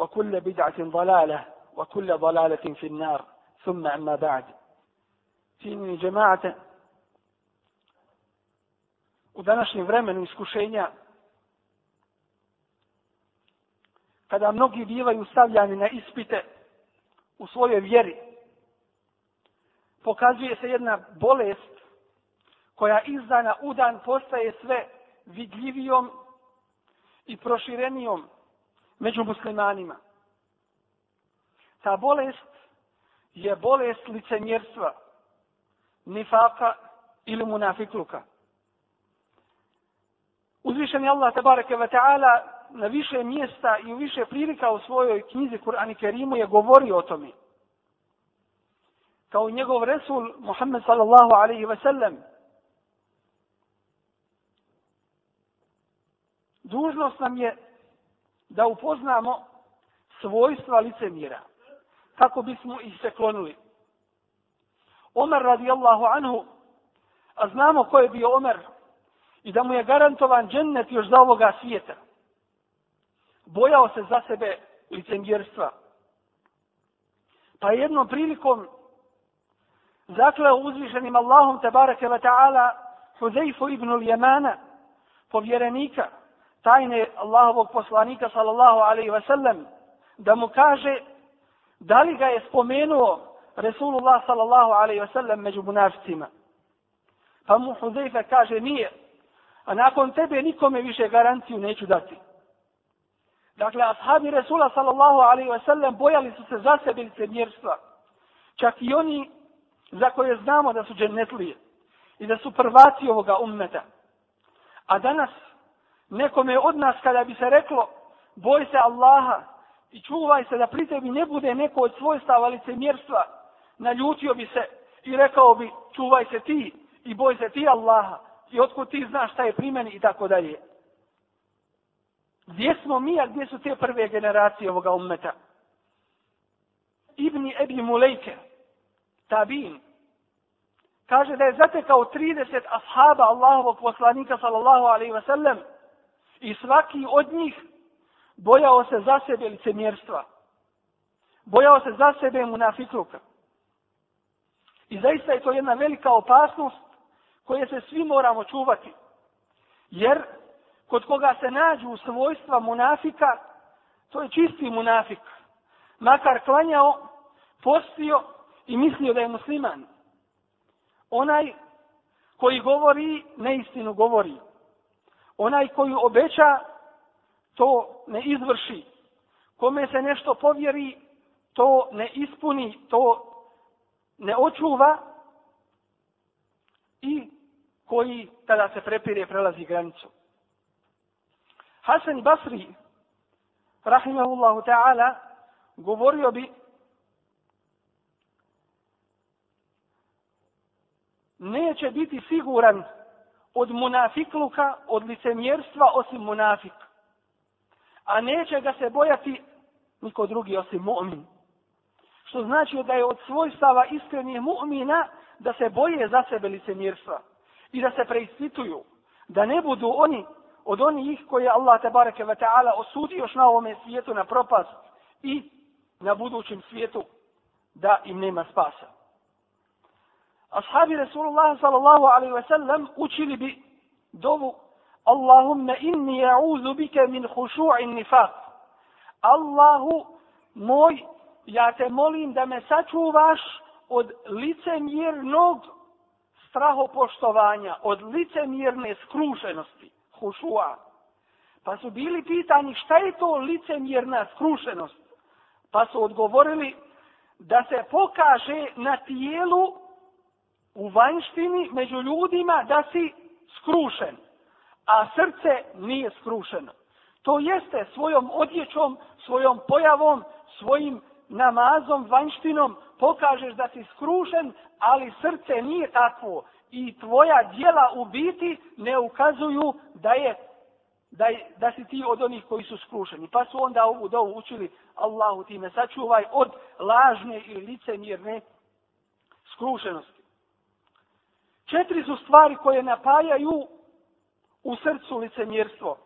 وكل بدعة ضلالة وكل ضلالة في النار ثم أما بعد فيني جماعة u današnjem vremenu iskušenja, kada mnogi bivaju stavljani na ispite u svojoj vjeri, pokazuje se jedna bolest koja izdana u dan postaje sve vidljivijom i proširenijom među muslimanima. Ta bolest je bolest licemjerstva, nifaka ili munafikluka. Uzvišen je Allah tabareke wa ta'ala na više mjesta i u više prilika u svojoj knjizi Kur'an i Kerimu je govorio o tome. Kao njegov Resul Muhammed sallallahu alaihi wa sallam dužnost nam je da upoznamo svojstva licemira, kako bismo ih se klonili. Omer radijallahu anhu, a znamo ko je bio Omer i da mu je garantovan džennet još za ovoga svijeta, bojao se za sebe licemirstva. Pa jednom prilikom zakleo uzvišenim Allahom tabaraka wa ta'ala Huzeifu ibnul Jemana, povjerenika, tajne Allahovog poslanika sallallahu alaihi ve sellem da mu kaže da li ga je spomenuo Resulullah sallallahu alaihi ve sellem među munafcima. Pa mu Huzeyfe kaže nije. A nakon tebe nikome više garanciju neću dati. Dakle, ashabi Resula sallallahu alaihi ve sellem bojali su se za sebe licemjerstva. Čak i oni za koje znamo da su džennetlije i da su prvaci ovoga ummeta. A danas nekome od nas kada bi se reklo boj se Allaha i čuvaj se da pri tebi ne bude neko od svojstava licemjerstva, naljutio bi se i rekao bi čuvaj se ti i boj se ti Allaha i otkud ti znaš šta je primjeni i tako dalje. Gdje smo mi, a gdje su te prve generacije ovoga ummeta? Ibni Ebi Mulejke, Tabin, kaže da je zatekao 30 ashaba Allahovog poslanika, sallallahu alaihi wasallam, sellem, I svaki od njih bojao se za sebe licemjerstva. Bojao se za sebe munafikluka. I zaista je to jedna velika opasnost koje se svi moramo čuvati. Jer kod koga se nađu svojstva munafika, to je čisti munafik. Makar klanjao, postio i mislio da je musliman. Onaj koji govori, neistinu govori onaj koju obeća, to ne izvrši. Kome se nešto povjeri, to ne ispuni, to ne očuva i koji tada se prepire prelazi granicu. Hasan Basri, rahimahullahu ta'ala, govorio bi neće biti siguran od munafikluka, od licemjerstva osim munafik. A neće ga se bojati niko drugi osim mu'min. Što znači da je od svojstava iskrenije mu'mina da se boje za sebe licemjerstva i da se preispituju, da ne budu oni od onih ih koje Allah te bareke ve taala osudi još na ovom svijetu na propast i na budućem svijetu da im nema spasa ashabi Rasulullah sallallahu alaihi wa sallam učili bi dovu Allahumme inni ja'udhu bike min hušu'in nifak. Allahu moj, ja te molim da me sačuvaš od licemjernog strahopoštovanja, od licemjerne skrušenosti, hušua. Pa su bili pitani šta je to licemjerna skrušenost? Pa su odgovorili da se pokaže na tijelu u vanjštini među ljudima da si skrušen, a srce nije skrušeno. To jeste svojom odjećom, svojom pojavom, svojim namazom, vanjštinom, pokažeš da si skrušen, ali srce nije takvo i tvoja dijela u biti ne ukazuju da je da, je, da si ti od onih koji su skrušeni. Pa su onda ovu dovu učili Allahu time sačuvaj od lažne ili licemjerne skrušenosti. Četiri su stvari koje napajaju u srcu licemjerstvo.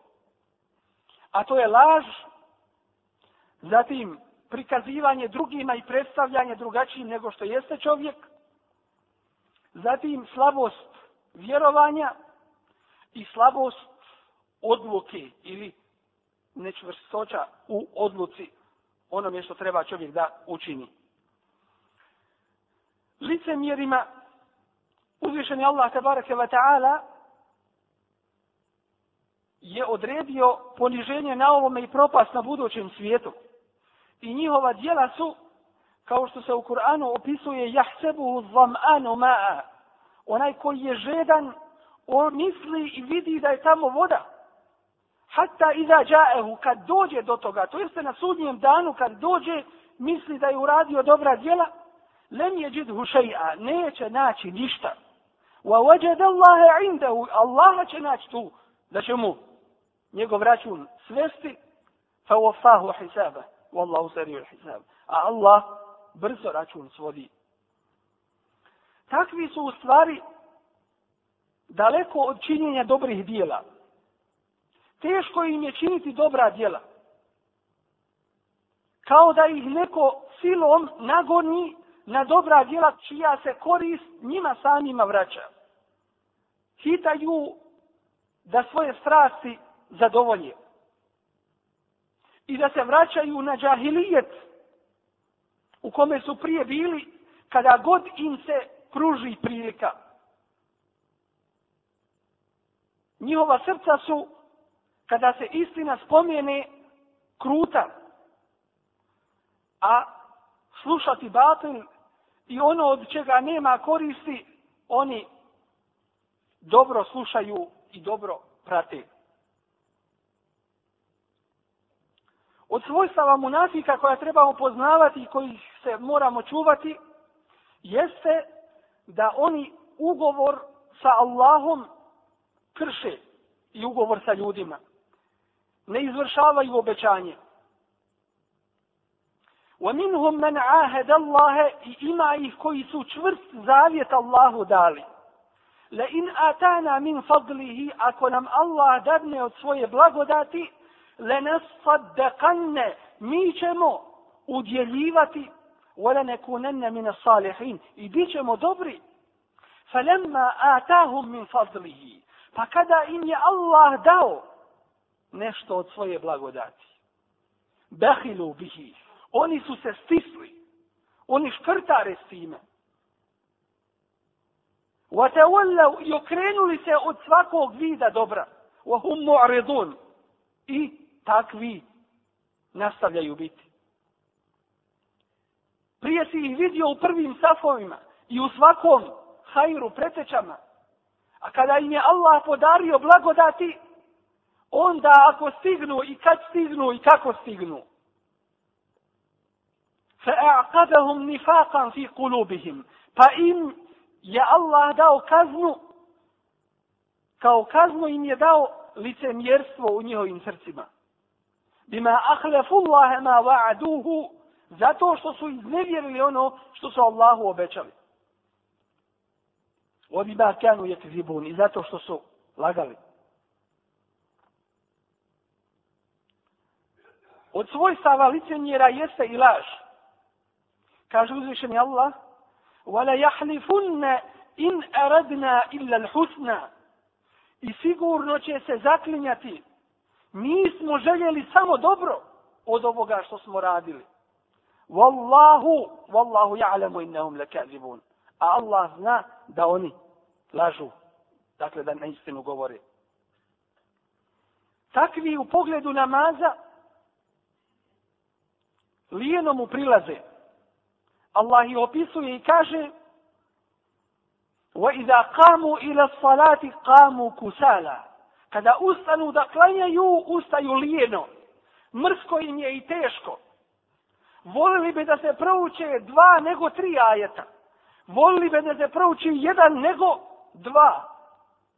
A to je laž, zatim prikazivanje drugima i predstavljanje drugačijim nego što jeste čovjek, zatim slabost vjerovanja i slabost odluke ili nečvrstoća u odluci onome što treba čovjek da učini. Licemjerima Uzvišen je Allah tabaraka wa ta'ala je odredio poniženje na ovome i propast na budućem svijetu. I njihova dijela su, kao što se u Kur'anu opisuje, jahsebu zlam'anu ma'a. Onaj koji je žedan, on misli i vidi da je tamo voda. Hatta iza dja'ehu, kad dođe do toga, to jeste na sudnjem danu, kad dođe, misli da je uradio dobra dijela, lem je džidhu šeja, neće naći ništa wa wajada Allah indahu Allah će naći tu da će mu njegov račun svesti fa wafahu hisaba wallahu sariu hisab a Allah brzo račun svodi takvi su u stvari daleko od činjenja dobrih dijela. Teško im je činiti dobra dijela. Kao da ih neko silom nagoni na dobra djela čija se korist njima samima vraća. Hitaju da svoje strasti zadovolje. I da se vraćaju na džahilijet u kome su prije bili kada god im se pruži prilika. Njihova srca su, kada se istina spomene, kruta. A slušati batelj i ono od čega nema koristi, oni dobro slušaju i dobro prate. Od svojstava munafika koja trebamo poznavati i kojih se moramo čuvati, jeste da oni ugovor sa Allahom krše i ugovor sa ljudima. Ne izvršavaju obećanje. وَمِنْهُمْ مَنْ عَاهَدَ اللَّهَ I ima ih koji su čvrst zavjet Allahu dali. لَإِنْ أَتَانَا مِنْ فَضْلِهِ Ako nam Allah dadne od svoje blagodati, لَنَصَدَّقَنَّ Mi ćemo udjeljivati وَلَنَكُونَنَّ مِنَ الصَّالِحِينَ I bit ćemo dobri. فَلَمَّا آتَاهُمْ مِنْ فَضْلِهِ Pa kada im je Allah dao nešto od svoje blagodati, بَخِلُوا بِهِ Oni su se stisli. Oni škrtare s time. Vatavallav i okrenuli se od svakog vida dobra. Vahum mu'aridun. I takvi nastavljaju biti. Prije si ih vidio u prvim safovima i u svakom hajru pretečama. A kada im je Allah podario blagodati, onda ako stignu i kad stignu i kako stignu, فأعقدهم نفاقا في قلوبهم فإن يا الله داو كازنو kao kaznu im je dao licemjerstvo u njihovim srcima. Bima ahlefu Allahe ma wa'aduhu zato što su iznevjerili ono što su Allahu obećali. O bima kanu je kribun i zato što su lagali. Od svojstava licemjera jeste i laži. Kaže uzvišeni Allah, وَلَيَحْلِفُنَّ إِنْ أَرَدْنَا إِلَّا الْحُسْنَا I sigurno će se zaklinjati, mi smo željeli samo dobro od ovoga što smo radili. Wallahu, wallahu ja'lamu innahum lakazibun. A Allah zna da oni lažu. Dakle, da na istinu govore. Takvi u pogledu namaza lijenom mu prilaze. Allah ih opisuje i kaže وَإِذَا قَامُوا إِلَى الصَّلَاتِ قَامُوا كُسَالًا Kada ustanu da klanjaju, ustaju lijeno. Mrsko im je i teško. Volili bi da se prouče dva nego tri ajeta. Volili bi da se prouči jedan nego dva.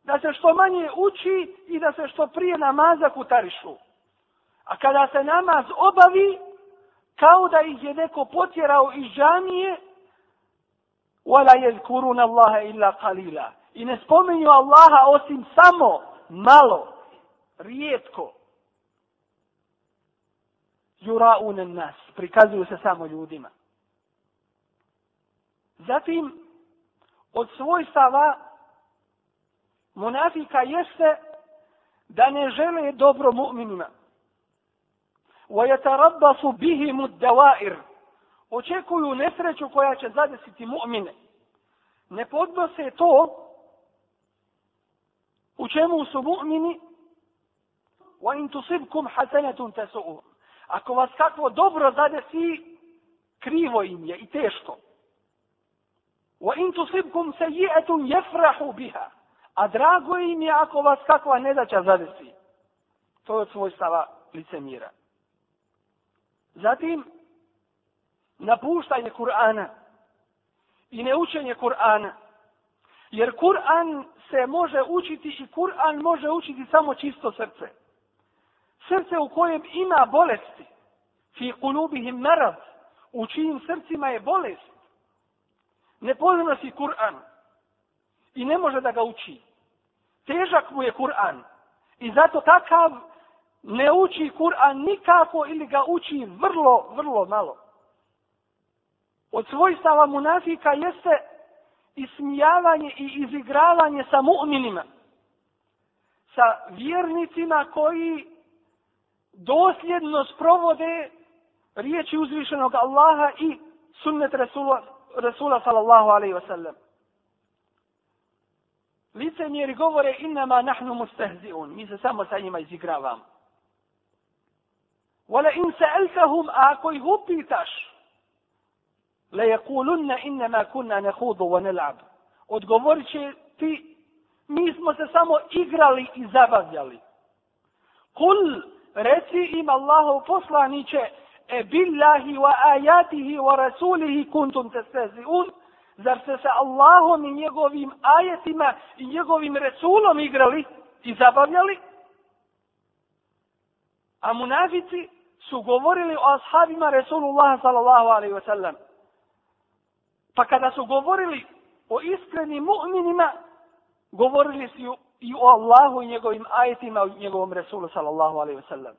Da se što manje uči i da se što prije namaza kutarišu. A kada se namaz obavi, kao da ih je neko potjerao iz džamije wala yezkurun Allaha illa qalila i ne spominju Allaha osim samo malo rijetko yuraun nas prikazuju se samo ljudima zatim od svojstava munafika jeste da ne žele dobro mu'minima وَيَتَرَبَّصُ بِهِمُ الدَّوَائِرُ Očekuju nesreću koja će zadesiti mu'mine. Ne podnose to u čemu su mu'mini وَإِن تُصِبْكُمْ حَسَنَةٌ تَسُؤُمْ Ako vas kakvo dobro zadesi, krivo im je i teško. وَإِن تُصِبْكُمْ سَيِّئَةٌ يَفْرَحُ بِهَا A drago im je ako vas kakva nedaća zadesi. To je od svojstava licemira. mira. Zatim, napuštanje Kur'ana i neučenje Kur'ana. Jer Kur'an se može učiti i Kur'an može učiti samo čisto srce. Srce u kojem ima bolesti. Fi kulubihim narav. U čijim srcima je bolest. Ne pozna si Kur'an. I ne može da ga uči. Težak mu je Kur'an. I zato takav ne uči Kur'an nikako ili ga uči vrlo, vrlo malo. Od svojstava munafika jeste ismijavanje i izigravanje sa mu'minima, sa vjernicima koji dosljedno sprovode riječi uzvišenog Allaha i sunnet Rasula, Rasula sallallahu alaihi wa sallam. Lice mjeri govore innama nahnu mustahzi'un. Mi se samo sa njima izigravamo. Wala in sa'altahum ako ih upitaš, la yakulunna innama kunna nehudu wa nelab. Odgovorit će ti, mi smo se samo igrali i zabavljali. Kul, reci im Allahov poslaniće, e billahi wa ajatihi wa rasulihi kuntum te seziun, zar ste se Allahom i njegovim ajetima i njegovim resulom igrali i zabavljali? A munafici, su govorili o ashabima Resulullah sallallahu alaihi wa sallam. Pa kada su govorili o iskrenim mu'minima, govorili su i o Allahu i njegovim ajetima i njegovom Resulu sallallahu alaihi wa sallam.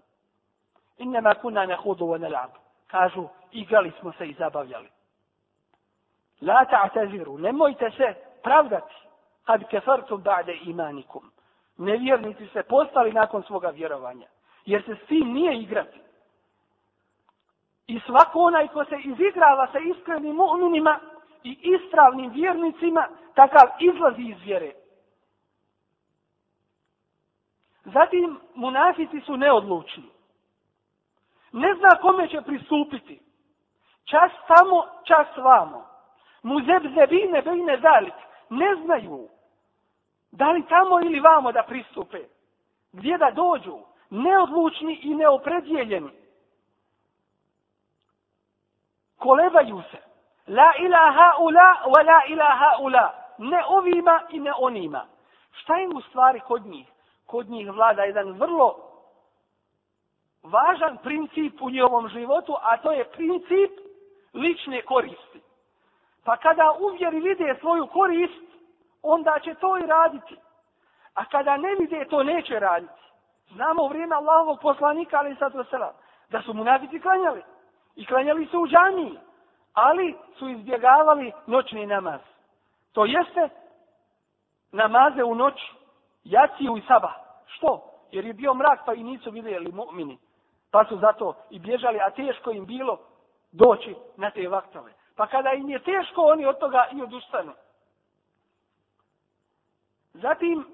Innama kuna ne hudu wa ne lab. Kažu, igrali smo se i zabavljali. La ta'taziru, nemojte se pravdati. Kad kefartum ba'de imanikum. Nevjernici se postali nakon svoga vjerovanja. Jer se s tim nije igrati. I svako onaj ko se izigrava sa iskrenim mu'minima i ispravnim vjernicima, takav izlazi iz vjere. Zatim, munafici su neodlučni. Ne zna kome će pristupiti. Čas samo, čas vamo. Mu zeb zebine bejne dalik. Ne znaju da li tamo ili vamo da pristupe. Gdje da dođu? Neodlučni i neopredjeljeni kolebaju se. La ilaha ula, wa la ilaha ula. Ne ovima i ne onima. Šta im u stvari kod njih? Kod njih vlada jedan vrlo važan princip u njihovom životu, a to je princip lične koristi. Pa kada uvjeri vide svoju korist, onda će to i raditi. A kada ne vide, to neće raditi. Znamo u vrijeme Allahovog poslanika, ali i sad da su mu nabiti klanjali i klanjali su u džamiji, ali su izbjegavali noćni namaz. To jeste namaze u noć, jaciju i saba. Što? Jer je bio mrak pa i nisu vidjeli mu'mini. Pa su zato i bježali, a teško im bilo doći na te vaktove. Pa kada im je teško, oni od toga i odustanu. Zatim,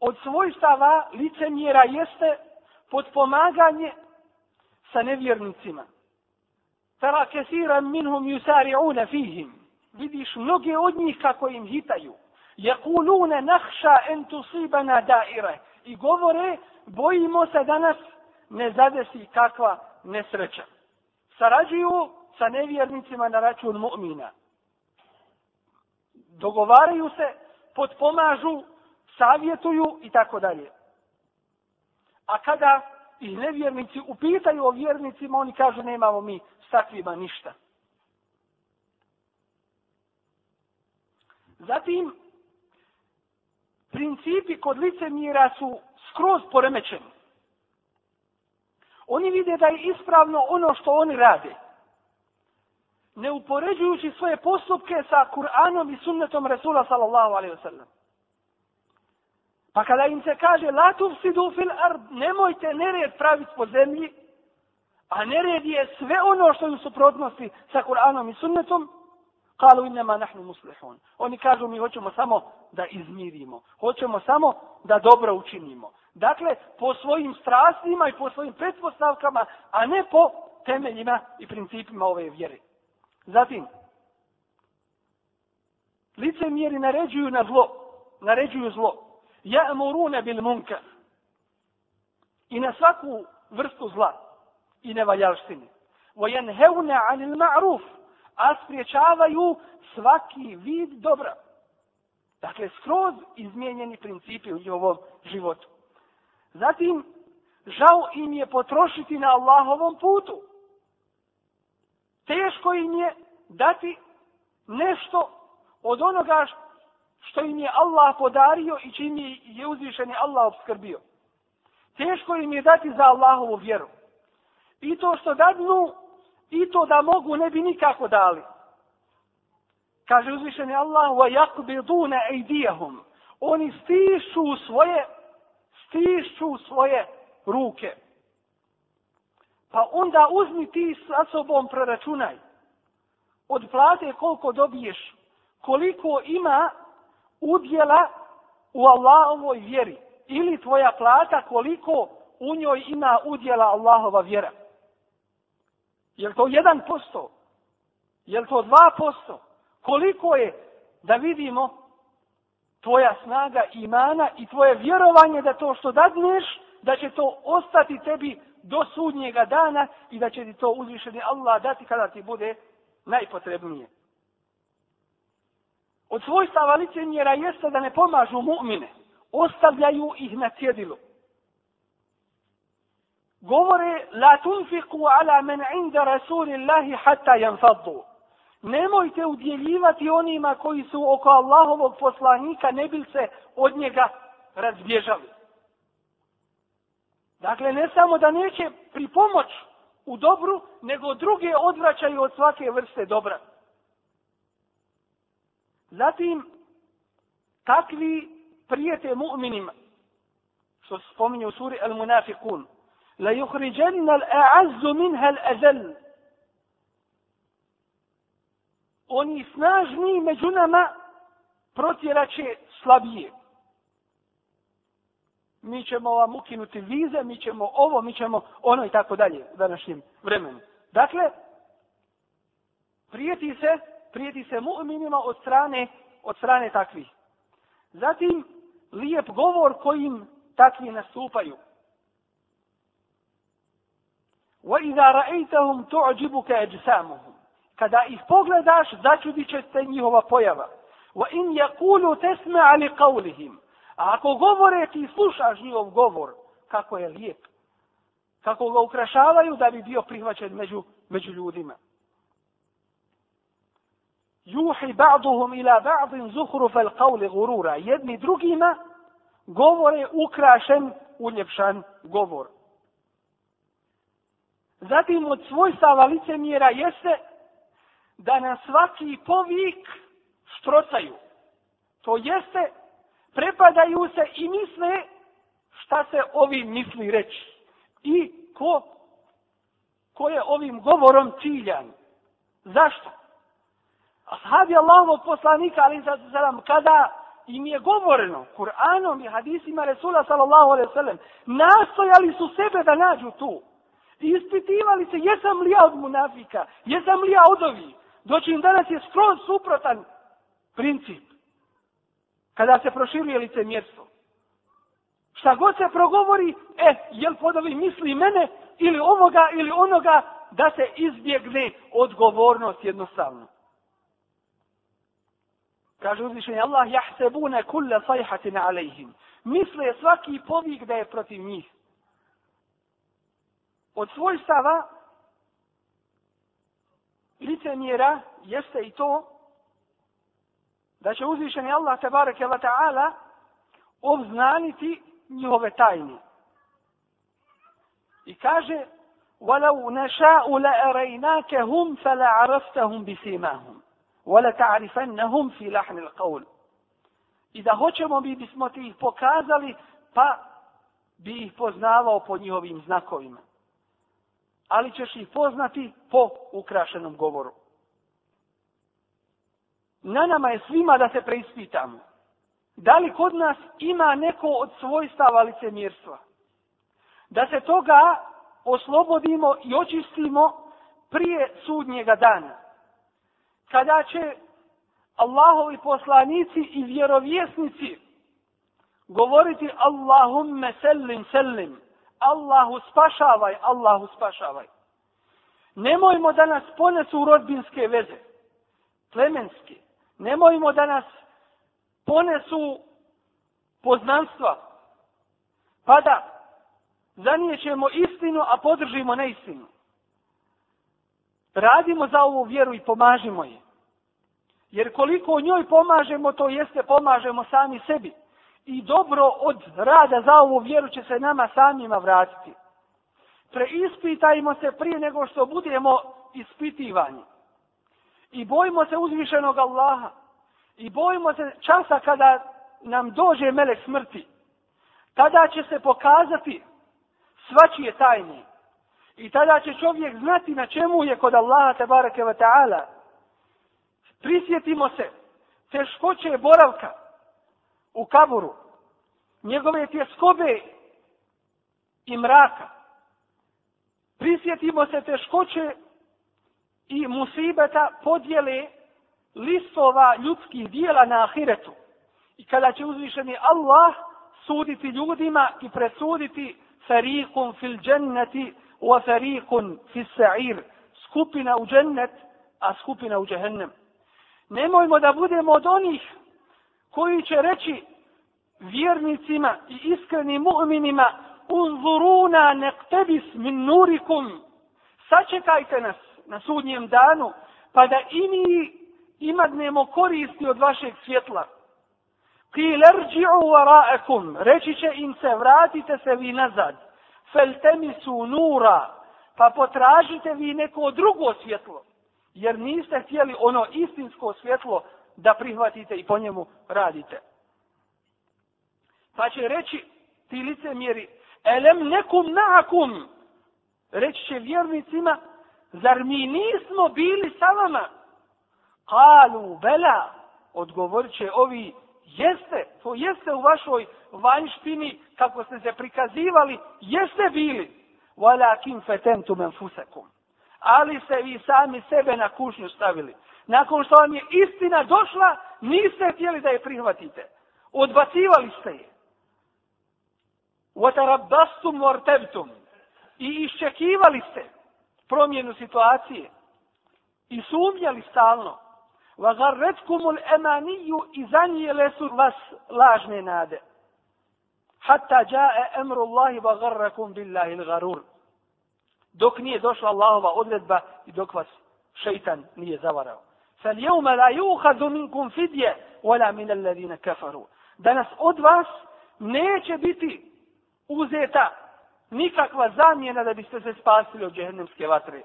od svojstava licemjera jeste podpomaganje sa nevjernicima tara kesiran minhum yusari'una fihim. Vidiš mnoge od njih kako im hitaju. Jekulune nahša en tusibana daire. I govore, bojimo se da nas ne zadesi kakva nesreća. Sarađuju sa nevjernicima na račun mu'mina. Dogovaraju se, potpomažu, savjetuju i tako dalje. A kada i nevjernici upitaju o vjernicima, oni kažu nemamo mi s takvima ništa. Zatim, principi kod licemira su skroz poremećeni. Oni vide da je ispravno ono što oni rade. Ne upoređujući svoje postupke sa Kur'anom i sunnetom Resula sallallahu alaihi wa sallam. Pa kada im se kaže latuf sidu fil ard, nemojte nered praviti po zemlji, a nered je sve ono što je u suprotnosti sa Kur'anom i sunnetom, kalu innama nahnu muslihun. Oni kažu mi hoćemo samo da izmirimo, hoćemo samo da dobro učinimo. Dakle, po svojim strastima i po svojim pretpostavkama, a ne po temeljima i principima ove vjere. Zatim, lice mjeri naređuju na zlo, naređuju zlo ja'muruna bil munkar. I na svaku vrstu zla i nevaljalštine. Wa yanhawna 'anil ma'ruf, aspriječavaju svaki vid dobra. Dakle, skroz izmijenjeni principi u njihovom životu. Zatim, žao im je potrošiti na Allahovom putu. Teško im je dati nešto od onoga što im je Allah podario i čim je uzvišen je Allah obskrbio. Teško im je dati za Allahovu vjeru. I to što dadnu, i to da mogu, ne bi nikako dali. Kaže uzvišen je Allah, وَيَقْبِدُونَ اَيْدِيَهُمْ Oni stišu svoje, stišu svoje ruke. Pa onda uzmi ti sa sobom, proračunaj. Od plate koliko dobiješ, koliko ima udjela u Allahovoj vjeri ili tvoja plata koliko u njoj ima udjela Allahova vjera. Je li to jedan posto? Je li to dva posto? Koliko je da vidimo tvoja snaga imana i tvoje vjerovanje da to što dadneš, da će to ostati tebi do sudnjega dana i da će ti to uzvišeni Allah dati kada ti bude najpotrebnije od svojstava licenjera jeste da ne pomažu mu'mine. Ostavljaju ih na cjedilu. Govore, la tunfiku ala men inda rasulillahi hatta janfaddu. Nemojte udjeljivati onima koji su oko Allahovog poslanika, ne bil se od njega razbježali. Dakle, ne samo da neće pri pomoć u dobru, nego druge odvraćaju od svake vrste dobra. Zatim, takvi prijete mu'minima, što se spominje u suri El Munafikun, la yukhrijanna al a'azzu minha al azal oni snažni među nama protjeraće slabije mi ćemo vam ukinuti vize mi ćemo ovo mi ćemo ono i tako dalje današnjim vremenom dakle prijeti se prijeti se mu'minima od strane, od strane takvih. Zatim, lijep govor kojim takvi nastupaju. وَإِذَا رَأَيْتَهُمْ تُعْجِبُكَ أَجْسَامُهُمْ Kada ih pogledaš, začudit će se njihova pojava. وَإِنْ يَقُولُوا تَسْمَعَ لِقَوْلِهِمْ A ako govore ti slušaš njihov govor, kako je lijep. Kako ga ukrašavaju da bi bio prihvaćen među, među ljudima juhi ba'duhum ila ba'din zuhru fel qavli gurura. Jedni drugima govore ukrašen, uljepšan govor. Zatim od svojstava licemjera jeste da na svaki povik štrocaju. To jeste, prepadaju se i misle šta se ovim misli reći. I ko, ko je ovim govorom ciljan. Zašto? Ashabi Allahovog poslanika, ali sallam, kada im je govoreno Kur'anom i hadisima Resula sallallahu alaihi sallam, nastojali su sebe da nađu tu. I ispitivali se, jesam li ja od munafika, jesam li ja od ovi. Doći im danas je skroz suprotan princip. Kada se proširuje lice mjesto. Šta god se progovori, e, jel pod ovi misli mene, ili ovoga, ili onoga, da se izbjegne odgovornost jednostavno. Kaže uzvišenje Allah, jahsebune kulle sajhatin alejhim. Misle svaki povik da je protiv njih. Od svojstava licemjera jeste i to da će uzvišeni Allah tabarak ila ta'ala obznaniti njihove tajne. I kaže وَلَوْ نَشَاءُ لَأَرَيْنَاكَهُمْ فَلَا عَرَفْتَهُمْ بِسِيمَهُمْ وَلَتَعْرِفَنَّهُمْ فِي لَحْنِ الْقَوْلِ I da hoćemo, mi bismo ti ih pokazali, pa bi ih poznavao po njihovim znakovima. Ali ćeš ih poznati po ukrašenom govoru. Na nama je svima da se preispitamo. Da li kod nas ima neko od svojstava licemjerstva? Da se toga oslobodimo i očistimo prije sudnjega dana kada će Allahovi poslanici i vjerovjesnici govoriti Allahumme sellim sellim Allahu spašavaj Allahu spašavaj nemojmo da nas ponesu rodbinske veze plemenske nemojmo da nas ponesu poznanstva pa da zanijećemo istinu a podržimo neistinu radimo za ovu vjeru i pomažimo je. Jer koliko njoj pomažemo, to jeste pomažemo sami sebi. I dobro od rada za ovu vjeru će se nama samima vratiti. Preispitajmo se prije nego što budemo ispitivani. I bojimo se uzvišenog Allaha. I bojimo se časa kada nam dođe melek smrti. Tada će se pokazati svačije tajne. I tada će čovjek znati na čemu je kod Allaha te bareke ve taala. Prisjetimo se teškoće boravka u kaburu. Njegove tjeskobe i mraka. Prisjetimo se teškoće i musibeta podjele listova ljudskih dijela na ahiretu. I kada će uzvišeni Allah suditi ljudima i presuditi sarihum fil dženneti وَفَرِيقٌ فِي السَّعِيرِ Skupina u džennet, a skupina u džehennem. Nemojmo da budemo od onih koji će reći vjernicima i iskrenim mu'minima unzuruna nektebis min nurikum sačekajte nas na sudnjem danu pa da i mi imadnemo koristi od vašeg svjetla qil erđi'u varaekum reći će im se vratite se vi nazad feltemisu nura, pa potražite vi neko drugo svjetlo, jer niste htjeli ono istinsko svjetlo da prihvatite i po njemu radite. Pa će reći ti lice mjeri, elem nekum nakum, reći će vjernicima, zar mi nismo bili sa vama? Kalu, bela, odgovorit će ovi jeste, to jeste u vašoj vanjštini, kako ste se prikazivali, jeste bili. Walakin fetentum enfusekum. Ali ste vi sami sebe na kušnju stavili. Nakon što vam je istina došla, niste htjeli da je prihvatite. Odbacivali ste je. Watarabastum vortebtum. I iščekivali ste promjenu situacije. I sumnjali stalno. وَغَرَّتْكُمُ الْأَمَانِيُّ إِذَا نِيَلَسُوا وَسْ لَاجْنِي نَادِ حَتَّى جَاءَ أَمْرُ اللَّهِ وَغَرَّكُمْ بِاللَّهِ الْغَرُورِ Dok nije došla Allahova odredba i dok vas šeitan nije zavarao. فَالْيَوْمَ لَا يُوْخَذُ مِنْكُمْ فِدْيَ وَلَا مِنَ الَّذِينَ كَفَرُوا Danas od vas neće biti uzeta nikakva zamjena da biste se spasili od džehennemske vatre.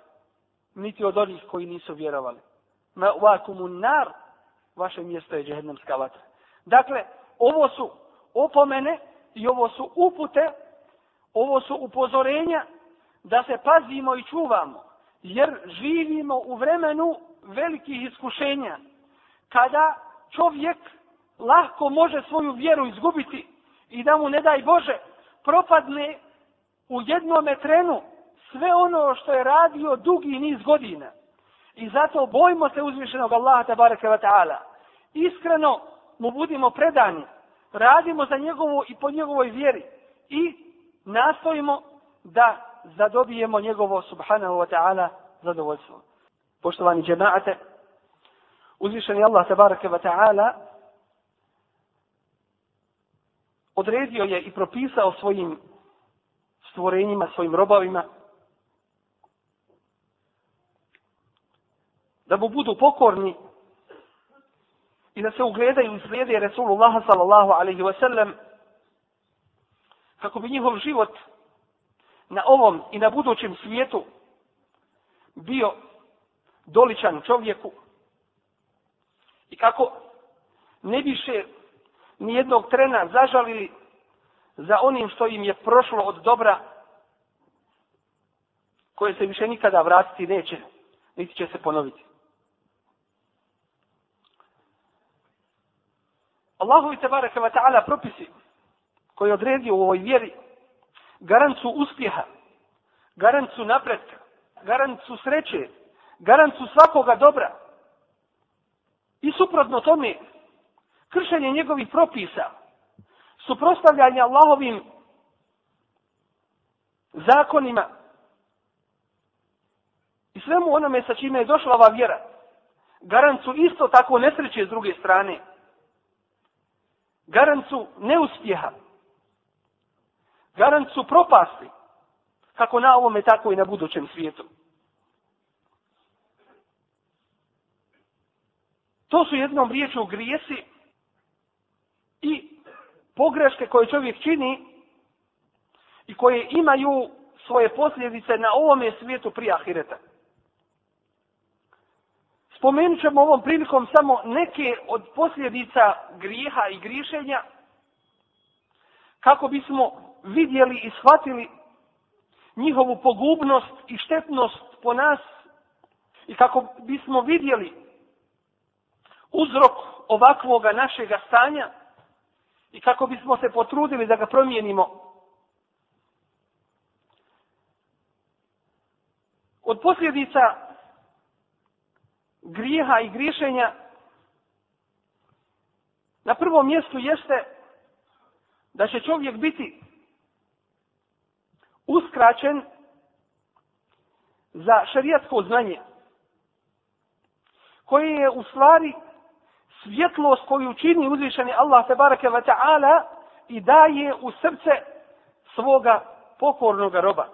Niti od onih koji nisu vjerovali ma'wakum nar vaše mjesto je džehennemska vatra. Dakle, ovo su opomene i ovo su upute, ovo su upozorenja da se pazimo i čuvamo, jer živimo u vremenu velikih iskušenja, kada čovjek lahko može svoju vjeru izgubiti i da mu ne daj Bože propadne u jednome trenu sve ono što je radio dugi niz godina – I zato bojimo se uzvišenog Allaha tabaraka wa ta'ala. Iskreno mu budimo predani. Radimo za njegovu i po njegovoj vjeri. I nastojimo da zadobijemo njegovo subhanahu wa ta'ala zadovoljstvo. Poštovani džemaate, uzvišeni Allah tabaraka wa ta'ala odredio je i propisao svojim stvorenjima, svojim robovima, da mu budu pokorni i da se ugledaju i slijede Resulullah sallallahu alaihi wa sallam kako bi njihov život na ovom i na budućem svijetu bio doličan čovjeku i kako ne biše ni jednog trena zažalili za onim što im je prošlo od dobra koje se više nikada vratiti neće, niti će se ponoviti. Allahu i tebareke wa ta'ala propisi koji odredi u ovoj vjeri garant su uspjeha, garant su napretka, garant su sreće, garant su svakoga dobra. I suprotno tome, kršenje njegovih propisa, suprostavljanje Allahovim zakonima i svemu onome sa čime je došla ova vjera, garant su isto tako nesreće s druge strane garant su neuspjeha, garant su propasti, kako na ovome, tako i na budućem svijetu. To su jednom riječu grijesi i pogreške koje čovjek čini i koje imaju svoje posljedice na ovome svijetu prije ahireta spomenut ćemo ovom prilikom samo neke od posljedica grijeha i griješenja kako bismo vidjeli i shvatili njihovu pogubnost i štetnost po nas i kako bismo vidjeli uzrok ovakvoga našega stanja i kako bismo se potrudili da ga promijenimo. Od posljedica grijeha i griješenja na prvom mjestu jeste da će čovjek biti uskraćen za šarijatsko znanje, koje je u stvari svjetlost koju čini uzvišeni Allah te barake ta'ala i daje u srce svoga pokornoga roba.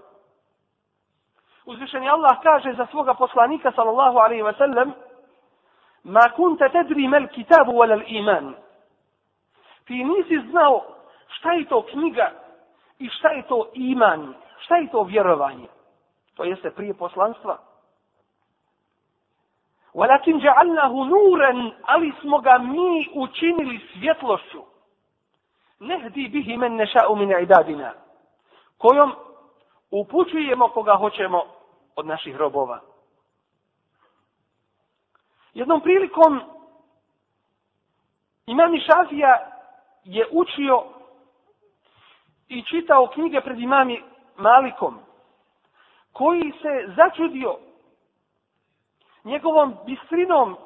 Uzvišeni Allah kaže za svoga poslanika sallallahu alejhi ve sellem: "Ma kunta tadri mal kitabu wala al-iman." Ti nisi znao šta je to knjiga i šta je to iman, šta je to vjerovanje. To jeste prije poslanstva. Walakin ja'alnahu nuran, ali smo ga mi učinili svjetlošću. Nehdi bihi men neša'u min ibadina. Kojom upućujemo koga hoćemo od naših robova. Jednom prilikom imam Šafija je učio i čitao knjige pred imami Malikom, koji se začudio njegovom bistrinom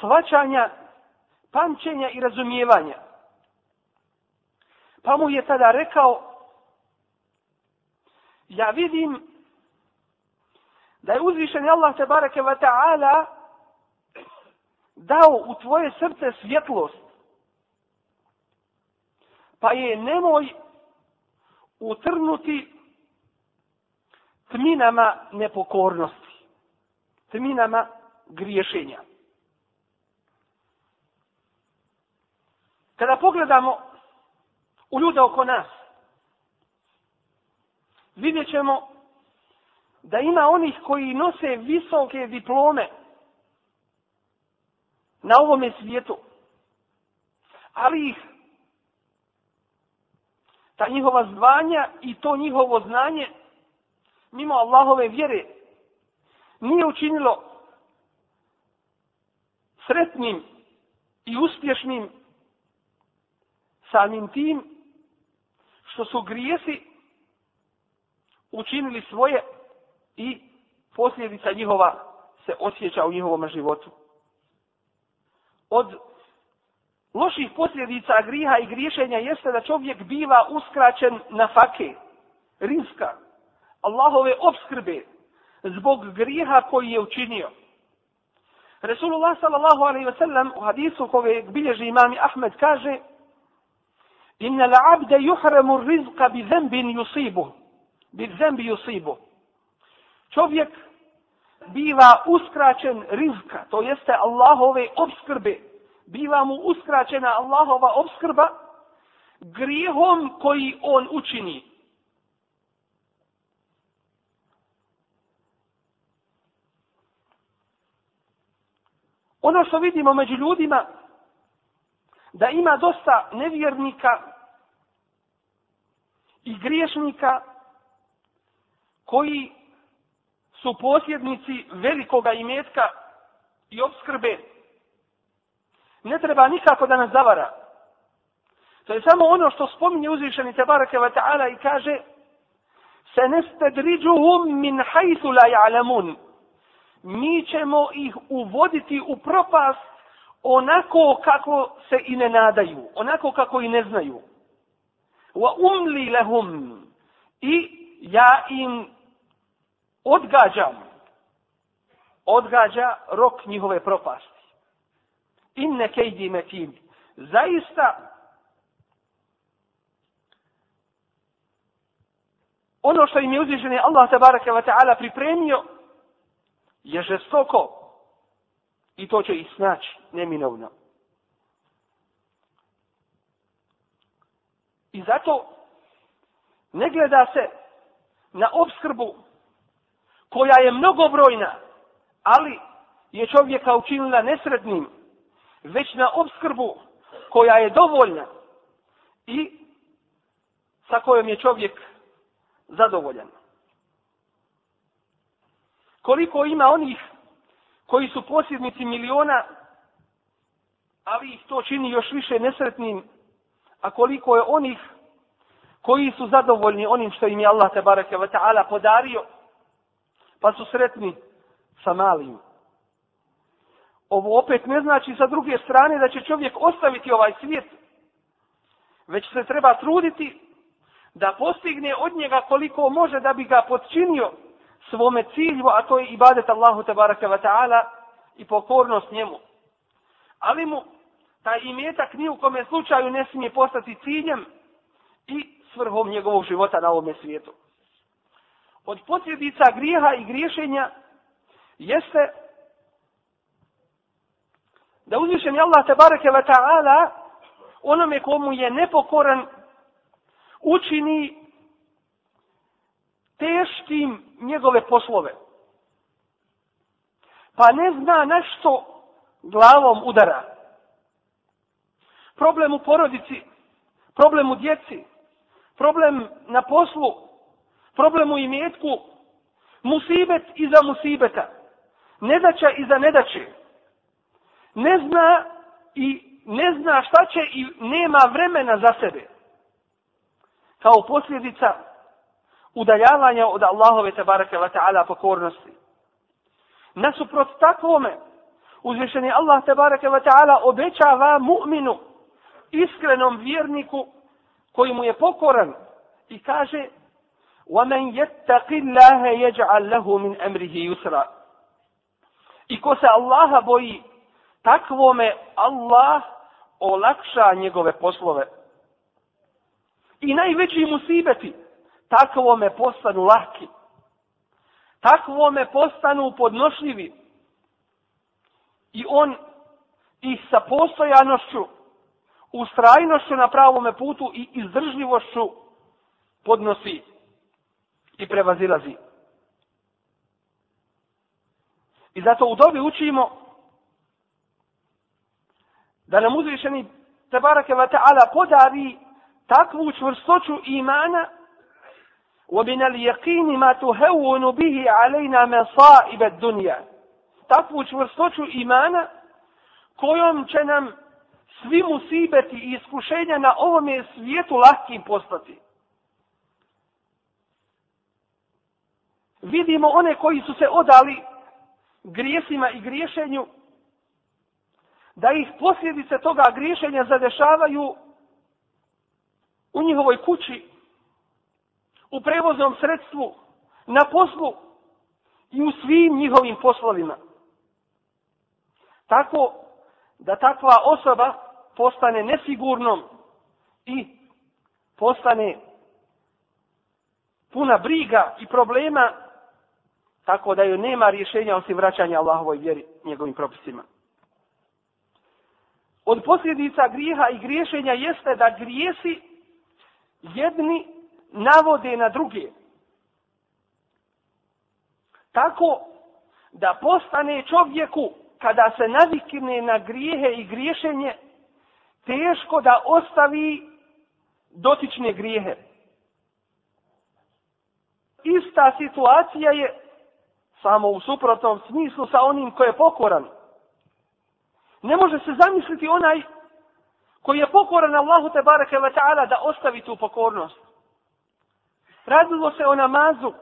svačanja, pamćenja i razumijevanja. Pa mu je tada rekao, ja vidim da je uzvišen Allah te bareke ve taala dao u tvoje srce svjetlost. Pa je nemoj utrnuti tminama nepokornosti, tminama griješenja. Kada pogledamo u ljude oko nas, vidjet ćemo da ima onih koji nose visoke diplome na ovome svijetu, ali ih ta njihova zvanja i to njihovo znanje mimo Allahove vjere nije učinilo sretnim i uspješnim samim tim što su grijesi učinili svoje i posljedica njihova se osjeća u njihovom životu. Od loših posljedica griha i griješenja jeste da čovjek biva uskraćen na fake, rizka, Allahove obskrbe zbog griha koji je učinio. Resulullah sallallahu alaihi wa sallam u hadisu koje bilježi imami Ahmed kaže Inna la abde juhremu rizka bi zembin yusibu. Bi zembi yusibu čovjek biva uskraćen rizka, to jeste Allahove obskrbe, biva mu uskraćena Allahova obskrba grijehom koji on učini. Ono što vidimo među ljudima, da ima dosta nevjernika i griješnika koji su posjednici velikoga imetka i obskrbe. Ne treba nikako da nas zavara. To je samo ono što spominje uzvišeni Tebareke wa ta'ala i kaže se nestedriđuhum min hajthu la ja'lamun. Mi ćemo ih uvoditi u propas onako kako se i ne nadaju, onako kako i ne znaju. Wa umli lahum. I ja im odgađa mu, odgađa rok njihove propasti. In ne kejdi me tim. Zaista, ono što im je uzvišen je Allah tabaraka wa ta'ala pripremio, je žestoko i to će ih snaći neminovno. I zato ne gleda se na obskrbu koja je mnogobrojna, ali je čovjeka učinila nesretnim, već na obskrbu koja je dovoljna i sa kojom je čovjek zadovoljan. Koliko ima onih koji su posjednici miliona, ali ih to čini još više nesretnim, a koliko je onih koji su zadovoljni onim što im je Allah te bareke ve taala podario, pa su sretni sa malim. Ovo opet ne znači sa druge strane da će čovjek ostaviti ovaj svijet, već se treba truditi da postigne od njega koliko može da bi ga podčinio svome cilju, a to je ibadet Allahu tabaraka wa ta'ala i pokornost njemu. Ali mu taj imetak ni u kome slučaju ne smije postati ciljem i svrhom njegovog života na ovome svijetu od posljedica grijeha i griješenja jeste da uzvišen je Allah te bareke wa ta'ala onome komu je nepokoran učini teškim njegove poslove. Pa ne zna na što glavom udara. Problem u porodici, problem u djeci, problem na poslu, problem u imetku, musibet iza musibeta, nedaća iza nedaće, ne zna i ne zna šta će i nema vremena za sebe. Kao posljedica udaljavanja od Allahove tabaraka wa ta'ala pokornosti. Nasuprot takvome, uzvišeni Allah tabaraka wa ta'ala obećava mu'minu, iskrenom vjerniku koji mu je pokoran i kaže ومن يتق الله يجعل له من أمره يسرا I ko se Allaha boji, takvome Allah olakša njegove poslove. I najveći musibeti, takvome postanu lahki. Takvome postanu podnošljivi. I on ih sa postojanošću, ustrajnošću na pravome putu i izdržljivošću podnosi i prevazilazi. I zato u dobi učimo da nam uzvišeni tebareke wa ta'ala podari takvu čvrstoću imana وَبِنَ الْيَقِينِ مَا تُهَوُنُ بِهِ عَلَيْنَا مَصَائِبَ الدُّنْيَا Takvu čvrstoću imana kojom će nam svi musibeti i iskušenja na ovome svijetu lahkim postati. vidimo one koji su se odali grijesima i griješenju, da ih posljedice toga griješenja zadešavaju u njihovoj kući, u prevoznom sredstvu, na poslu i u svim njihovim poslovima. Tako da takva osoba postane nesigurnom i postane puna briga i problema tako da joj nema rješenja osim vraćanja Allahovoj vjeri njegovim propisima. Od posljedica griha i griješenja jeste da grijesi jedni navode na druge. Tako da postane čovjeku kada se navikne na grijehe i griješenje teško da ostavi dotične grijehe. Ista situacija je samo u suprotnom smislu sa onim koji je pokoran. Ne može se zamisliti onaj koji je pokoran Allahu te bareke ve taala da ostavi tu pokornost. Radilo se o namazu,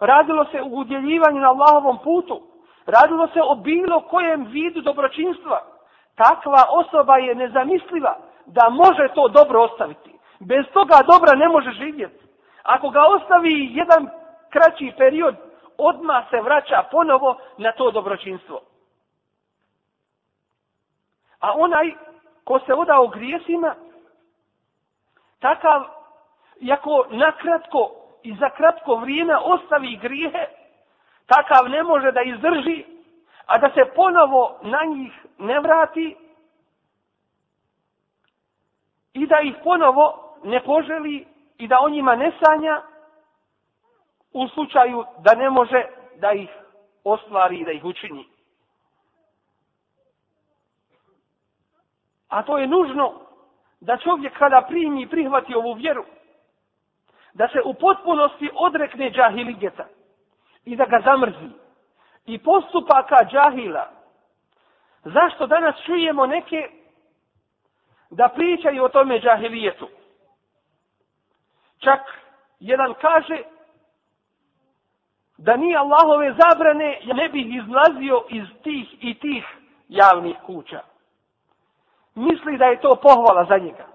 radilo se o udjeljivanju na Allahovom putu, radilo se o bilo kojem vidu dobročinstva. Takva osoba je nezamisliva da može to dobro ostaviti. Bez toga dobra ne može živjeti. Ako ga ostavi jedan kraći period, odma se vraća ponovo na to dobročinstvo. A onaj ko se oda u grijesima, takav, jako nakratko i za kratko vrijeme ostavi grijehe, takav ne može da izdrži, a da se ponovo na njih ne vrati i da ih ponovo ne poželi i da o njima ne sanja, u slučaju da ne može da ih ostvari i da ih učini. A to je nužno da čovjek kada primi i prihvati ovu vjeru, da se u potpunosti odrekne džahiligeta i da ga zamrzi. I postupaka džahila. Zašto danas čujemo neke da pričaju o tome džahilijetu? Čak jedan kaže da nije Allahove zabrane, ja ne bih izlazio iz tih i tih javnih kuća. Misli da je to pohvala za njega.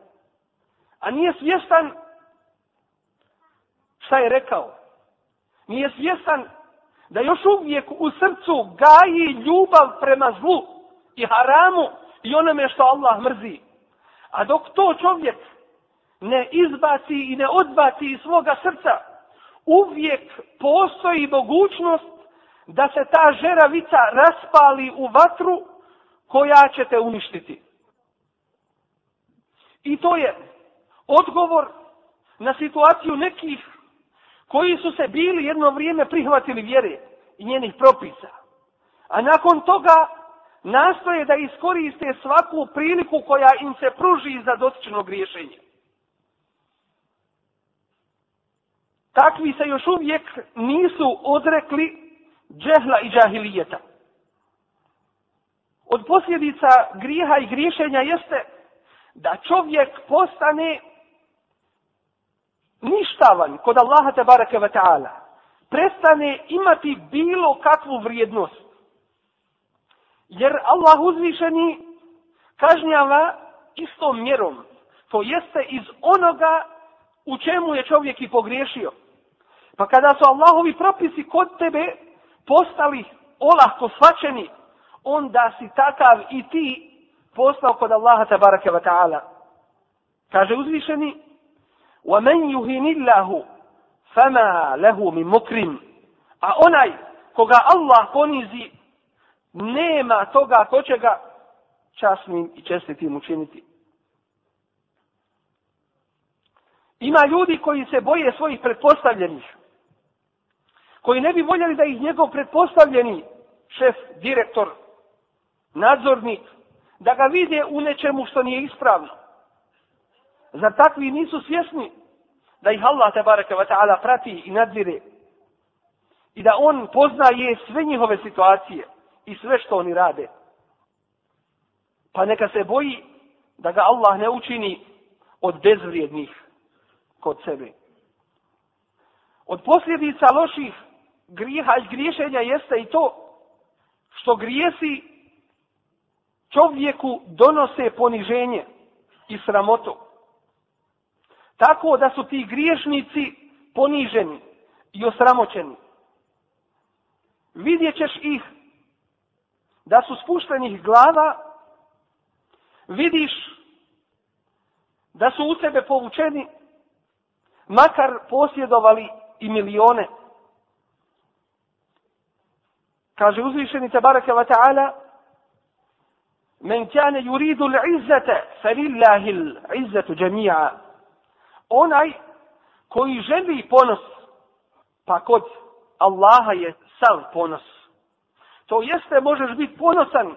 A nije svjestan šta je rekao. Nije svjestan da još uvijek u srcu gaji ljubav prema zlu i haramu i onome što Allah mrzi. A dok to čovjek ne izbaci i ne odbaci iz svoga srca, uvijek postoji mogućnost da se ta žeravica raspali u vatru koja će te uništiti. I to je odgovor na situaciju nekih koji su se bili jedno vrijeme prihvatili vjere i njenih propisa. A nakon toga nastoje da iskoriste svaku priliku koja im se pruži za dotičnog rješenja. takvi se još uvijek nisu odrekli džehla i džahilijeta. Od posljedica griha i griješenja jeste da čovjek postane ništavan kod Allaha te bareke ve taala. Prestane imati bilo kakvu vrijednost. Jer Allah uzvišeni kažnjava istom mjerom. To jeste iz onoga u čemu je čovjek i pogriješio. Pa kada su Allahovi propisi kod tebe postali olahko svačeni, onda si takav i ti postao kod Allaha tabaraka wa ta'ala. Kaže uzvišeni, وَمَنْ يُهِنِ اللَّهُ فَمَا لَهُ مِنْ مُكْرِمْ A onaj koga Allah ponizi, nema toga ko će ga časnim i čestitim učiniti. Ima ljudi koji se boje svojih pretpostavljenih koji ne bi voljeli da ih njegov pretpostavljeni šef, direktor, nadzornik, da ga vide u nečemu što nije ispravno. Zar takvi nisu svjesni da ih Allah te bareke ve taala prati i nadzire i da on pozna je sve njihove situacije i sve što oni rade. Pa neka se boji da ga Allah ne učini od bezvrijednih kod sebe. Od posljedica loših griha i griješenja jeste i to što grijesi čovjeku donose poniženje i sramotu. Tako da su ti griješnici poniženi i osramoćeni. Vidjet ćeš ih da su spuštenih glava, vidiš da su u sebe povučeni, makar posjedovali i milione kaže uzvišeni te baraka wa ta'ala, men kane yuridu l'izzete, fe lillahi l'izzetu džemija. Onaj koji želi ponos, pa kod Allaha je sav ponos. To jeste, možeš biti ponosan,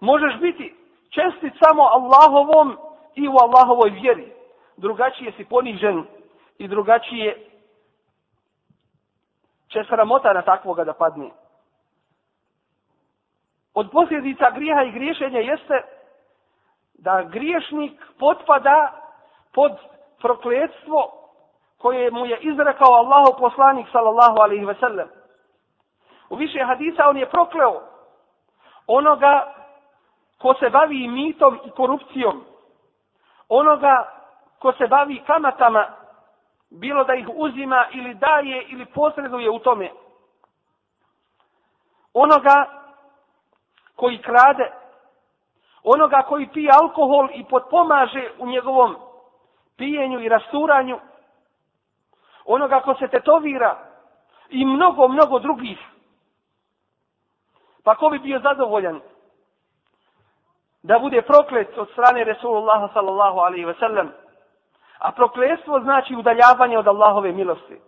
možeš biti čestit samo Allahovom i u Allahovoj vjeri. Drugačije si ponižen i drugačije će sramota na takvoga da padne od posljedica grijeha i griješenja jeste da griješnik potpada pod prokletstvo koje mu je izrekao Allahu poslanik sallallahu alejhi ve sellem. U više hadisa on je prokleo onoga ko se bavi mitom i korupcijom, onoga ko se bavi kamatama, bilo da ih uzima ili daje ili posreduje u tome, onoga koji krade, onoga koji pije alkohol i potpomaže u njegovom pijenju i rasturanju, onoga ko se tetovira i mnogo, mnogo drugih. Pa ko bi bio zadovoljan da bude proklet od strane Resulullah sallallahu alaihi ve sellem? A prokletstvo znači udaljavanje od Allahove milosti.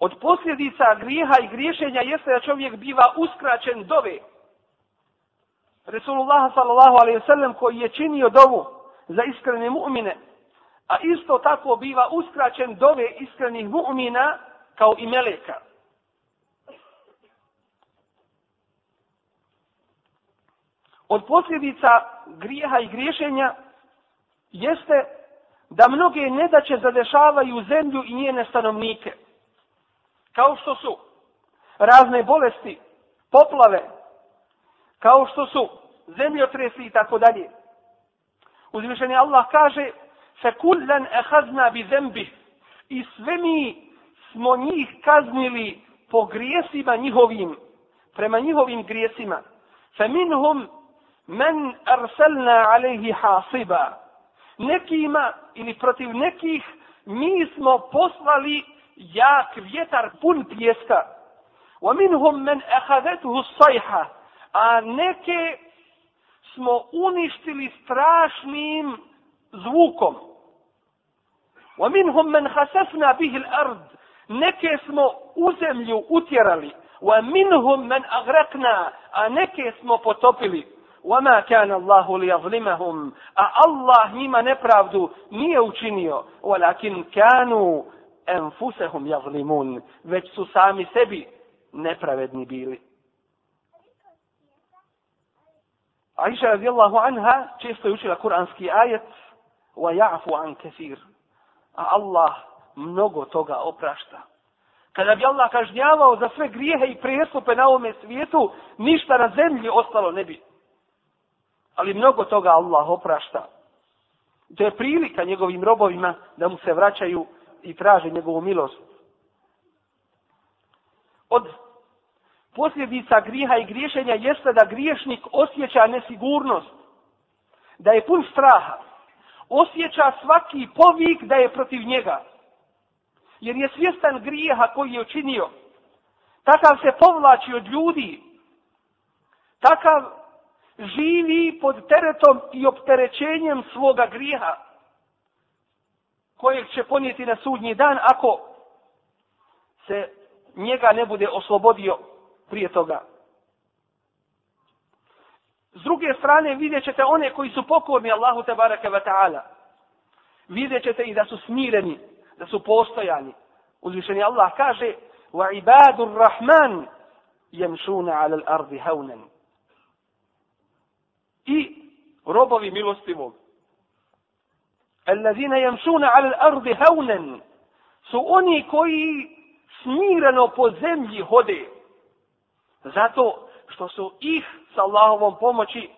Od posljedica grijeha i griješenja jeste da čovjek biva uskraćen dove. Resulullah sallallahu alaihi sallam koji je činio dovu za iskrene mu'mine, a isto tako biva uskraćen dove iskrenih mu'mina kao i meleka. Od posljedica grijeha i griješenja jeste da mnoge nedaće zadešavaju zemlju i njene stanovnike – kao što su razne bolesti, poplave, kao što su zemljotresi i tako dalje. Uzvišeni Allah kaže, fe kullan ehazna bi zembi i sve mi smo njih kaznili po grijesima njihovim, prema njihovim grijesima. Fe minhum men arselna alehi hasiba. Nekima ili protiv nekih mi smo poslali jak vjetar pun pjeska. Wa minhum men ahadathu sayha. A neke smo uništili strašnim zvukom. Wa minhum men khasafna bihi al-ard. Neke smo u zemlju utjerali. Wa minhum men aghraqna. A neke smo potopili. Wa ma kana Allahu liyzlimahum. A Allah njima nepravdu nije učinio, walakin kanu enfusehum javlimun, već su sami sebi nepravedni bili. Aisha radijallahu anha često je učila kuranski ajet wa ja'fu an kesir. A Allah mnogo toga oprašta. Kada bi Allah kažnjavao za sve grijehe i prestupe na ovome svijetu, ništa na zemlji ostalo ne bi. Ali mnogo toga Allah oprašta. To je prilika njegovim robovima da mu se vraćaju i traže njegovu milost. Od posljedica griha i griješenja jeste da griješnik osjeća nesigurnost, da je pun straha, osjeća svaki povik da je protiv njega, jer je svjestan grijeha koji je učinio. Takav se povlači od ljudi, takav živi pod teretom i opterećenjem svoga grijeha kojeg će ponijeti na sudnji dan ako se njega ne bude oslobodio prije toga. S druge strane vidjet ćete one koji su pokorni Allahu te baraka wa ta'ala. Vidjet ćete i da su smireni, da su postojani. Uzvišeni Allah kaže wa ibadu rahman jemšuna ala l-ardi haunan. I robovi milostivog, Allazina jamsuna ala l'ardi haunen. Su oni koji smireno po zemlji hode. Zato što su ih sa Allahovom pomoći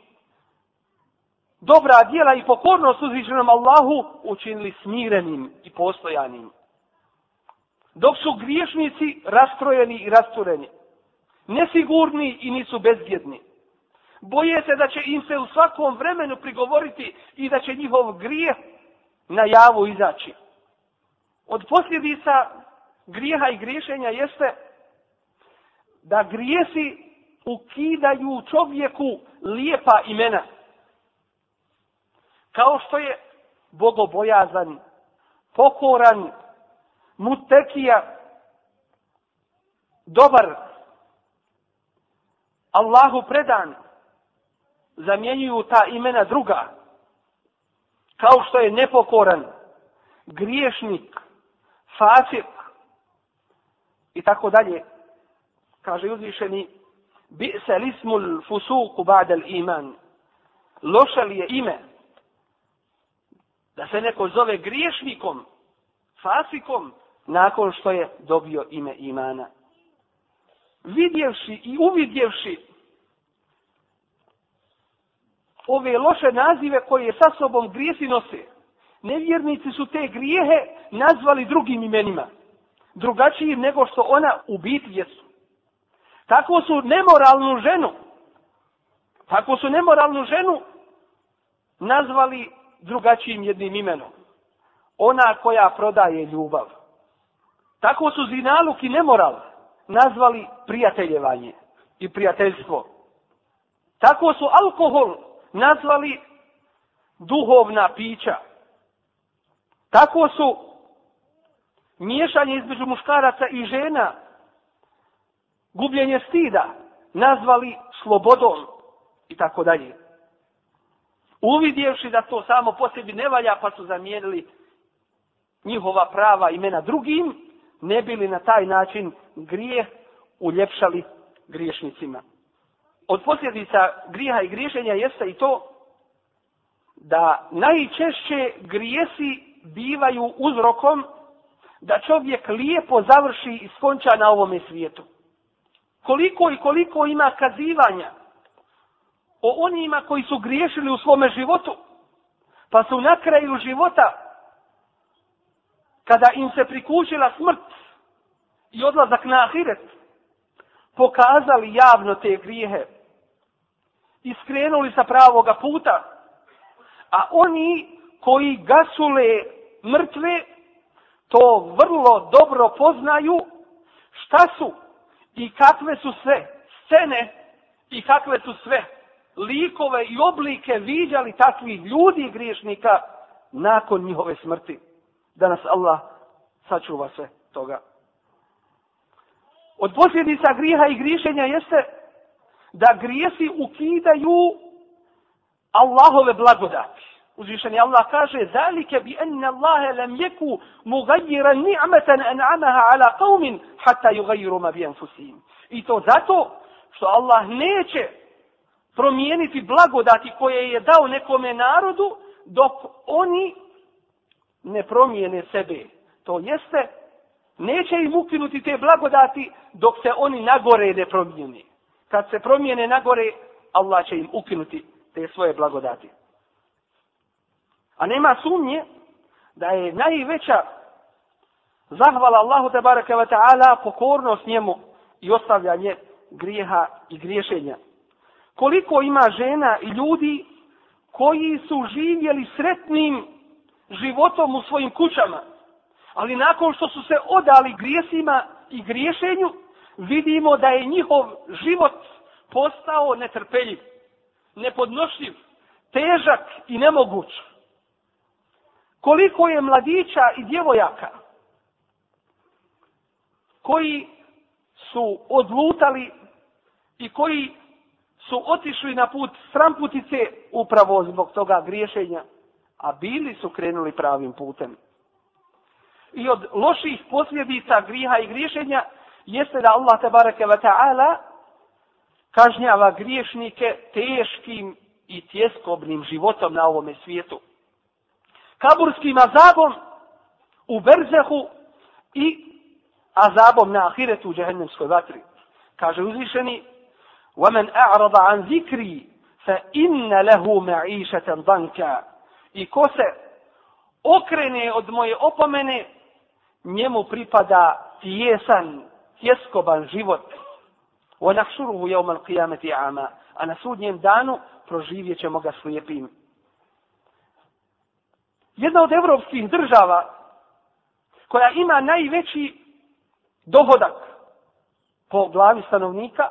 dobra djela i pokornost uzvičenom Allahu učinili smirenim i postojanim. Dok su griješnici rastrojeni i rastureni, nesigurni i nisu bezbjedni. Boje se da će im se u svakom vremenu prigovoriti i da će njihov grijeh na javu izaći. Od posljedica grijeha i griješenja jeste da grijesi ukidaju čovjeku lijepa imena. Kao što je bogobojazan, pokoran, mutekija, dobar, Allahu predan, zamjenjuju ta imena druga, kao što je nepokoran, griješnik, fasik i tako dalje. Kaže uzvišeni, bi se lismul fusuku badel iman. Loša li je ime da se neko zove griješnikom, fasikom, nakon što je dobio ime imana. Vidjevši i uvidjevši ove loše nazive koje sa sobom grijesi nose. Nevjernici su te grijehe nazvali drugim imenima, drugačijim nego što ona u biti jesu. Tako su nemoralnu ženu, tako su nemoralnu ženu nazvali drugačijim jednim imenom. Ona koja prodaje ljubav. Tako su zinaluk i nemoral nazvali prijateljevanje i prijateljstvo. Tako su alkohol nazvali duhovna pića. Tako su miješanje između muškaraca i žena, gubljenje stida, nazvali slobodom i tako dalje. Uvidjevši da to samo po sebi ne valja, pa su zamijenili njihova prava imena drugim, ne bili na taj način grijeh uljepšali griješnicima od posljedica griha i griješenja jeste i to da najčešće grijesi bivaju uzrokom da čovjek lijepo završi i skonča na ovome svijetu. Koliko i koliko ima kazivanja o onima koji su griješili u svome životu, pa su na kraju života, kada im se prikućila smrt i odlazak na ahiret, pokazali javno te grijehe i skrenuli sa pravoga puta. A oni koji gasule mrtve, to vrlo dobro poznaju šta su i kakve su sve scene i kakve su sve likove i oblike viđali takvih ljudi griješnika nakon njihove smrti. Da nas Allah sačuva sve toga. Od posljedica griha i griješenja jeste da grijesi ukidaju Allahove blagodati. Uzvišeni Allah kaže, Zalike bi enne Allahe lem jeku mugajira ni'metan en'amaha ala qavmin hatta jugajiru ma bijen fusim. I to zato što Allah neće promijeniti blagodati koje je dao nekome narodu dok oni ne promijene sebe. To jeste, neće im ukinuti te blagodati dok se oni nagore ne promijene kad se promijene na gore, Allah će im ukinuti te svoje blagodati. A nema sumnje da je najveća zahvala Allahu te baraka wa ta'ala pokornost njemu i ostavljanje grijeha i griješenja. Koliko ima žena i ljudi koji su živjeli sretnim životom u svojim kućama, ali nakon što su se odali grijesima i griješenju, vidimo da je njihov život postao netrpeljiv, nepodnošljiv, težak i nemoguć. Koliko je mladića i djevojaka koji su odlutali i koji su otišli na put stramputice upravo zbog toga griješenja, a bili su krenuli pravim putem. I od loših posljedica griha i griješenja jeste da Allah te bareke ve taala kažnjava griješnike teškim i tjeskobnim životom na ovome svijetu. Kaburskim azabom u Berzehu i azabom na ahiretu u džehennemskoj vatri. Kaže uzvišeni وَمَنْ أَعْرَضَ عَنْ ذِكْرِي فَإِنَّ لَهُ مَعِيشَةً بَنْكَ I ko se okrene od moje opomene, njemu pripada tijesan tjeskoban život. Wa nahsuruhu yawma al-qiyamati a'ma. A na sudnjem danu proživjet ćemo ga slijepim. Jedna od evropskih država koja ima najveći dohodak po glavi stanovnika,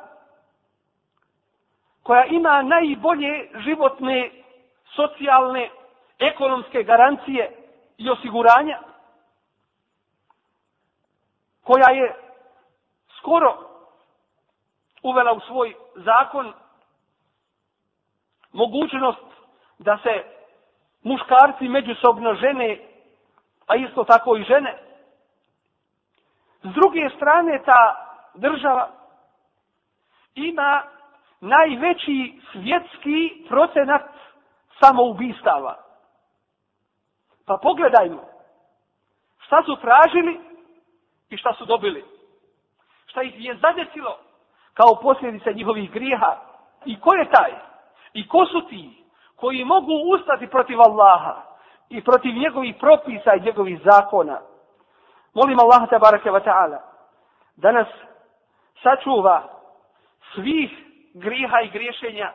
koja ima najbolje životne, socijalne, ekonomske garancije i osiguranja, koja je skoro uvela u svoj zakon mogućnost da se muškarci međusobno žene, a isto tako i žene. S druge strane, ta država ima najveći svjetski procenat samoubistava. Pa pogledajmo šta su tražili i šta su dobili šta ih je zadesilo kao posljedica njihovih griha. I ko je taj? I ko su ti koji mogu ustati protiv Allaha i protiv njegovih propisa i njegovih zakona? Molim Allaha te barake wa ta'ala da nas sačuva svih griha i griješenja,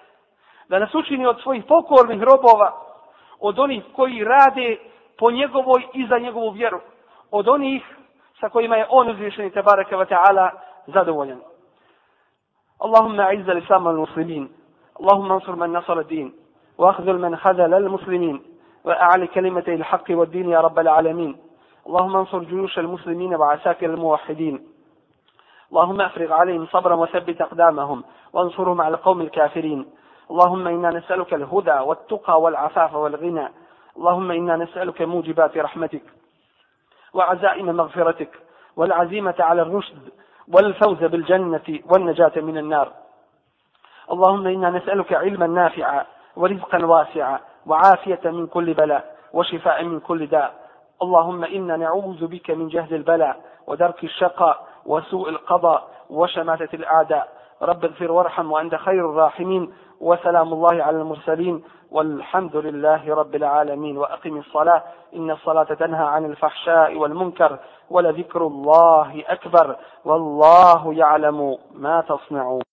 da nas učini od svojih pokornih robova, od onih koji rade po njegovoj i za njegovu vjeru, od onih sa kojima je on i te baraka wa taala zadovoljan اللهم اعز الاسلام والمسلمين اللهم انصر من نصر الدين واخذل من خذل المسلمين واعل ya الحق والدين يا رب العالمين اللهم انصر جيوش المسلمين وعساكر الموحدين اللهم افرغ عليهم صبرا وثبت اقدامهم وانصرهم على القوم الكافرين اللهم انا نسالك الهدى والتقى والعفاف والغنى اللهم انا نسالك موجبات رحمتك وعزائم مغفرتك والعزيمة على الرشد والفوز بالجنة والنجاة من النار اللهم إنا نسألك علما نافعا ورزقا واسعا وعافية من كل بلاء وشفاء من كل داء اللهم إنا نعوذ بك من جهل البلاء ودرك الشقاء وسوء القضاء وشماتة الأعداء رب اغفر وارحم وأنت خير الراحمين وسلام الله على المرسلين والحمد لله رب العالمين وأقم الصلاة إن الصلاة تنهى عن الفحشاء والمنكر ولذكر الله أكبر والله يعلم ما تصنعون